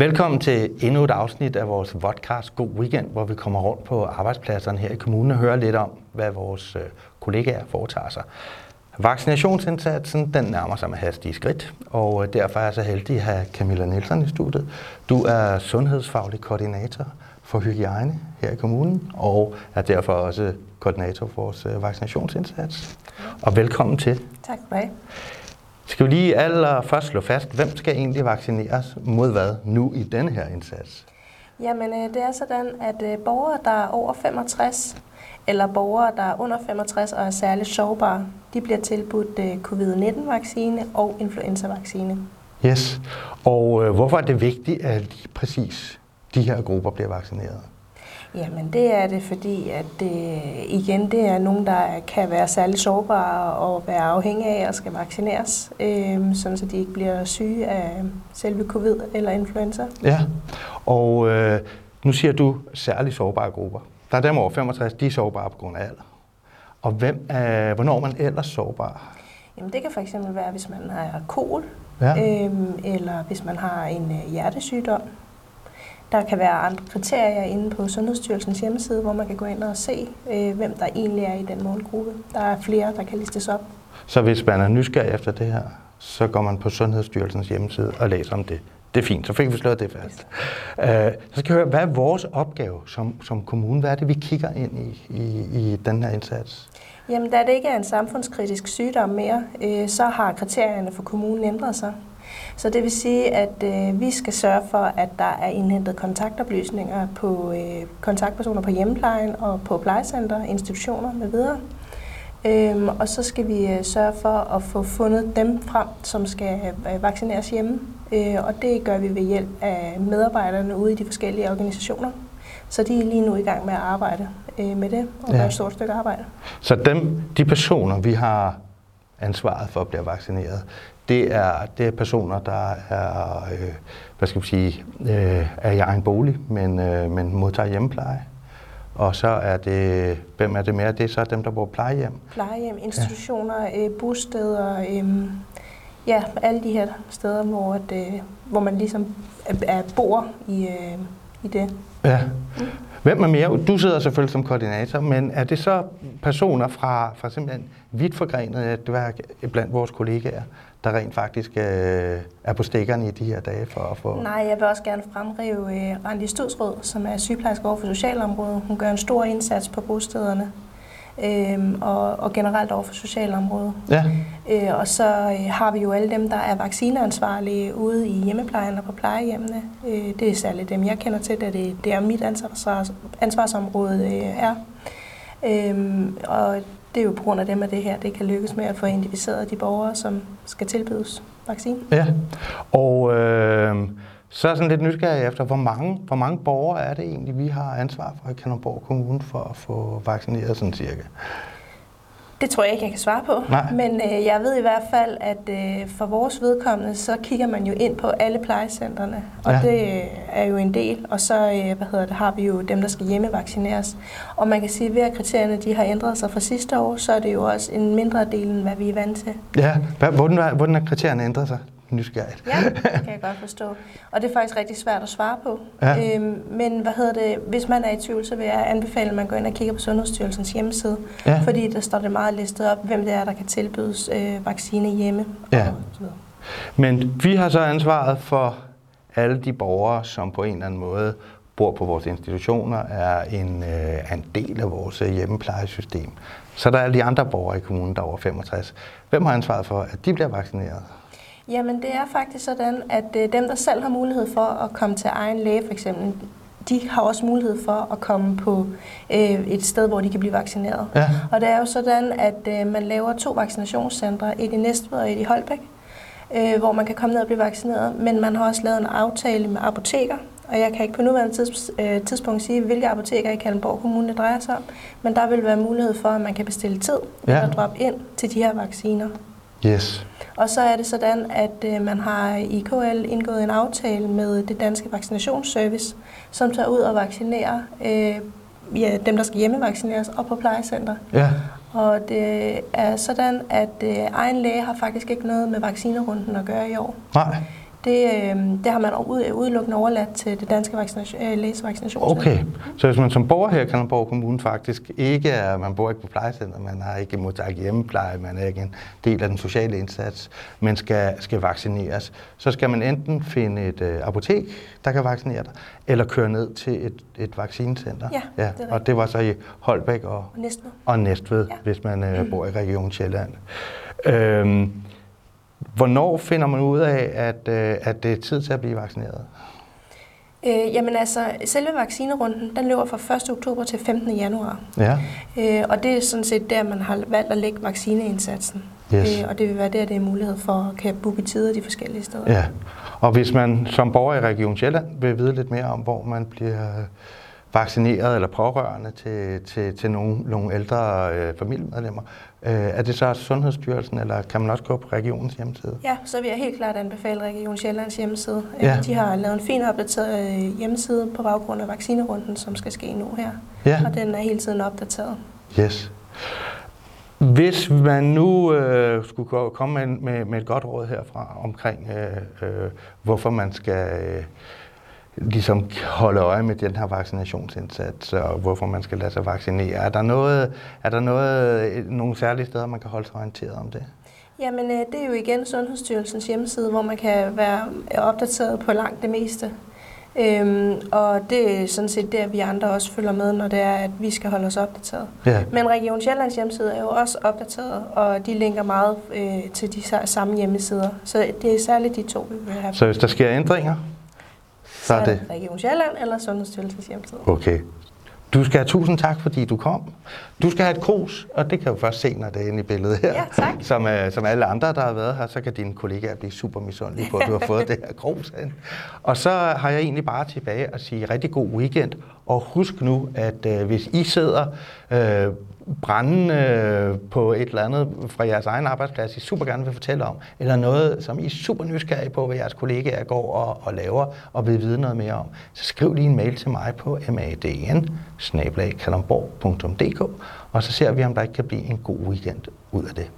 Velkommen til endnu et afsnit af vores podcast God Weekend, hvor vi kommer rundt på arbejdspladserne her i kommunen og hører lidt om, hvad vores øh, kollegaer foretager sig. Vaccinationsindsatsen den nærmer sig med hastige skridt, og øh, derfor er jeg så heldig at have Camilla Nielsen i studiet. Du er sundhedsfaglig koordinator for hygiejne her i kommunen, og er derfor også koordinator for vores øh, vaccinationsindsats. Og velkommen til. Tak for det. Skal vi lige allerførst slå fast, hvem skal egentlig vaccineres mod hvad nu i denne her indsats? Jamen, øh, det er sådan, at øh, borgere, der er over 65, eller borgere, der er under 65 og er særligt sårbare, de bliver tilbudt øh, covid-19-vaccine og influenza-vaccine. Yes. Og hvorfor er det vigtigt, at lige præcis de her grupper bliver vaccineret? Jamen det er det, fordi at det, igen, det er nogen, der kan være særligt sårbare og være afhængige af at skal vaccineres, øh, sådan så de ikke bliver syge af selve covid eller influenza. Ja, og øh, nu siger du særligt sårbare grupper. Der er dem over 65, de er sårbare på grund af alder. Og hvem er, hvornår er man ellers sårbar? Jamen det kan fx være, hvis man har kol, Ja. øh, eller hvis man har en øh, hjertesygdom. Der kan være andre kriterier inde på Sundhedsstyrelsens hjemmeside, hvor man kan gå ind og se, øh, hvem der egentlig er i den målgruppe. Der er flere, der kan listes op. Så hvis man er nysgerrig efter det her, så går man på Sundhedsstyrelsens hjemmeside og læser om det. Det er fint, så fik vi slået det fast. Uh, så skal jeg høre, hvad er vores opgave som, som kommune? Hvad er det, vi kigger ind i, i, i den her indsats? Jamen, da det ikke er en samfundskritisk sygdom mere, øh, så har kriterierne for kommunen ændret sig. Så det vil sige, at øh, vi skal sørge for, at der er indhentet kontaktoplysninger på øh, kontaktpersoner på hjemmeplejen og på plejecenter, institutioner med videre. Øhm, og så skal vi øh, sørge for at få fundet dem frem, som skal øh, vaccineres hjemme. Øh, og det gør vi ved hjælp af medarbejderne ude i de forskellige organisationer. Så de er lige nu i gang med at arbejde øh, med det og Ja. gøre et stort stykke arbejde. Så dem, de personer, vi har ansvaret for at blive vaccineret, det er, det er personer, der er, øh, hvad skal vi sige, øh, er i egen bolig, men, øh, men modtager hjemmepleje. Og så er det, hvem er det mere? Det er så dem, der bor plejehjem. Plejehjem, institutioner, ja. øh, bosteder, øh, ja, alle de her steder, hvor, at, øh, hvor man ligesom er, er bor i, øh, i det. Ja. Hvem er mere? Du sidder selvfølgelig som koordinator, men er det så personer fra, fra simpelthen vidt forgrenet netværk øh, blandt vores kollegaer, der rent faktisk øh, er på stikkerne i de her dage for at få... Nej, jeg vil også gerne fremrive øh, Randi Stødsrød, som er sygeplejerske over for socialområdet. Hun gør en stor indsats på bostederne øh, og, og generelt over for socialområdet. Ja, Øh, og så øh, har vi jo alle dem, der er vaccineansvarlige ude i hjemmeplejen og på plejehjemmene. Øh, det er særligt dem, jeg kender til, da det, det er mit ansvars, ansvarsområde øh, er. Øh, og det er jo på grund af dem, at det her det kan lykkes med at få identificeret de borgere, som skal tilbydes vaccine. ja. Og øh, så er jeg sådan lidt nysgerrig efter, hvor mange, hvor mange borgere er det egentlig, vi har ansvar for i Kalundborg Kommune for at få vaccineret sådan cirka? Det tror jeg ikke, jeg kan svare på. Nej. Men øh, jeg ved i hvert fald, at øh, for vores vedkommende, så kigger man jo ind på alle plejecentrene. Og Ja. det øh, er jo en del. Og så øh, hvad hedder det, har vi jo dem, der skal hjemmevaccineres. Og man kan sige, at ved at kriterierne de har ændret sig fra sidste år, så er det jo også en mindre del, end hvad vi er vant til. Ja, hvordan, er- hvordan er kriterierne ændret sig? Nysgerrigt. Ja, det kan jeg godt forstå. Og det er faktisk rigtig svært at svare på. Ja. Øhm, men hvad hedder det, hvis man er i tvivl, så vil jeg anbefale, at man går ind og kigger på Sundhedsstyrelsens hjemmeside. Ja. Fordi der står det meget listet op, hvem det er, der kan tilbydes øh, vaccine hjemme. Ja. Og så videre. Men vi har så ansvaret for alle de borgere, som på en eller anden måde bor på vores institutioner, er en, øh, en del af vores øh, hjemmeplejesystem. Så der er alle de andre borgere i kommunen, der er over 65. Hvem har ansvaret for, at de bliver vaccineret? Jamen det er faktisk sådan, at øh, dem, der selv har mulighed for at komme til egen læge for eksempel, de har også mulighed for at komme på øh, et sted, hvor de kan blive vaccineret. Ja. Og det er jo sådan, at øh, man laver to vaccinationscentre, et i Næstved og et i Holbæk, øh, hvor man kan komme ned og blive vaccineret. Men man har også lavet en aftale med apoteker, og jeg kan ikke på nuværende tids, øh, tidspunkt sige, hvilke apoteker i Kalundborg Kommune det drejer sig om. Men der vil være mulighed for, at man kan bestille tid Ja. eller droppe ind til de her vacciner. Yes. Og så er det sådan, at øh, man har i KL indgået en aftale med det danske vaccinationsservice, som tager ud og vaccinerer øh, ja, dem, der skal hjemmevaccineres, og på plejecenter. Ja. Og det er sådan, at øh, egen læge har faktisk ikke noget med vaccinerunden at gøre i år. Nej. Det, øh, det har man udelukkende overladt til det danske vaccination, øh, læsevaccinationscenter. Okay, så hvis man som borger her i Kalundborg Kommune faktisk ikke er, man bor ikke på plejecenter, man har ikke modtaget hjemmepleje, man er ikke en del af den sociale indsats, men skal, skal vaccineres, så skal man enten finde et øh, apotek, der kan vaccinere dig, eller køre ned til et, et vaccinecenter. Ja, ja det er og det var så i Holbæk og, Og Næstved. og Næstved, Ja. ja. hvis man øh, bor i Region Sjælland. Øhm, hvornår finder man ud af, at, øh, at det er tid til at blive vaccineret? Øh, jamen altså, selve vaccinerunden, den løber fra 1. oktober til 15. januar. Ja, Øh, og det er sådan set der, man har valgt at lægge vaccineindsatsen. Yes. Øh, og det vil være der, det er mulighed for at kan booke tider de forskellige steder. ja. Og hvis man som borger i Region Sjælland vil vide lidt mere om, hvor man bliver vaccineret eller pårørende til, til, til nogle, nogle ældre øh, familiemedlemmer, øh, er det så Sundhedsstyrelsen, eller kan man også gå på regionens hjemmeside? Ja, så vil jeg helt klart anbefale Region Sjællands hjemmeside. Ja. Øh, De har lavet en fin opdateret øh, hjemmeside på baggrund af vaccinerunden, som skal ske nu her. Ja. Og den er hele tiden opdateret. Yes. Hvis man nu øh, skulle komme med, med, med et godt råd herfra omkring, øh, øh, hvorfor man skal øh, ligesom holde øje med den her vaccinationsindsats, og hvorfor man skal lade sig vaccinere, er der, noget, er der noget, nogle særlige steder, man kan holde sig orienteret om det? Jamen, øh, det er jo igen Sundhedsstyrelsens hjemmeside, hvor man kan være opdateret på langt det meste. Øhm, og det er sådan set der, vi andre også følger med, når det er, at vi skal holde os opdateret. Ja. Men Region Sjællands hjemmeside er jo også opdateret, og de linker meget øh, til de sa- samme hjemmesider. Så det er særligt de to, vi vil have. Så hvis der sker ændringer, så er det Region Sjælland eller Sundhedsstyrelsens hjemmeside. okay. Du skal have tusind tak, fordi du kom. Du skal have et krus, og det kan du først se, når det er inde i billedet her. Ja, tak. Som, øh, som alle andre, der har været her, så kan dine kollegaer blive super misundelige på, at du har fået det her krus. hen. Og så har jeg egentlig bare tilbage at sige rigtig god weekend. Og husk nu, at øh, hvis I sidder øh, brændende øh, på et eller andet fra jeres egen arbejdsplads, I super gerne vil fortælle om, eller noget, som I er super nysgerrige på, hvad jeres kollegaer går og, og laver, og vil vide noget mere om, så skriv lige en mail til mig på madn og så ser vi, om der ikke kan blive en god weekend ud af det.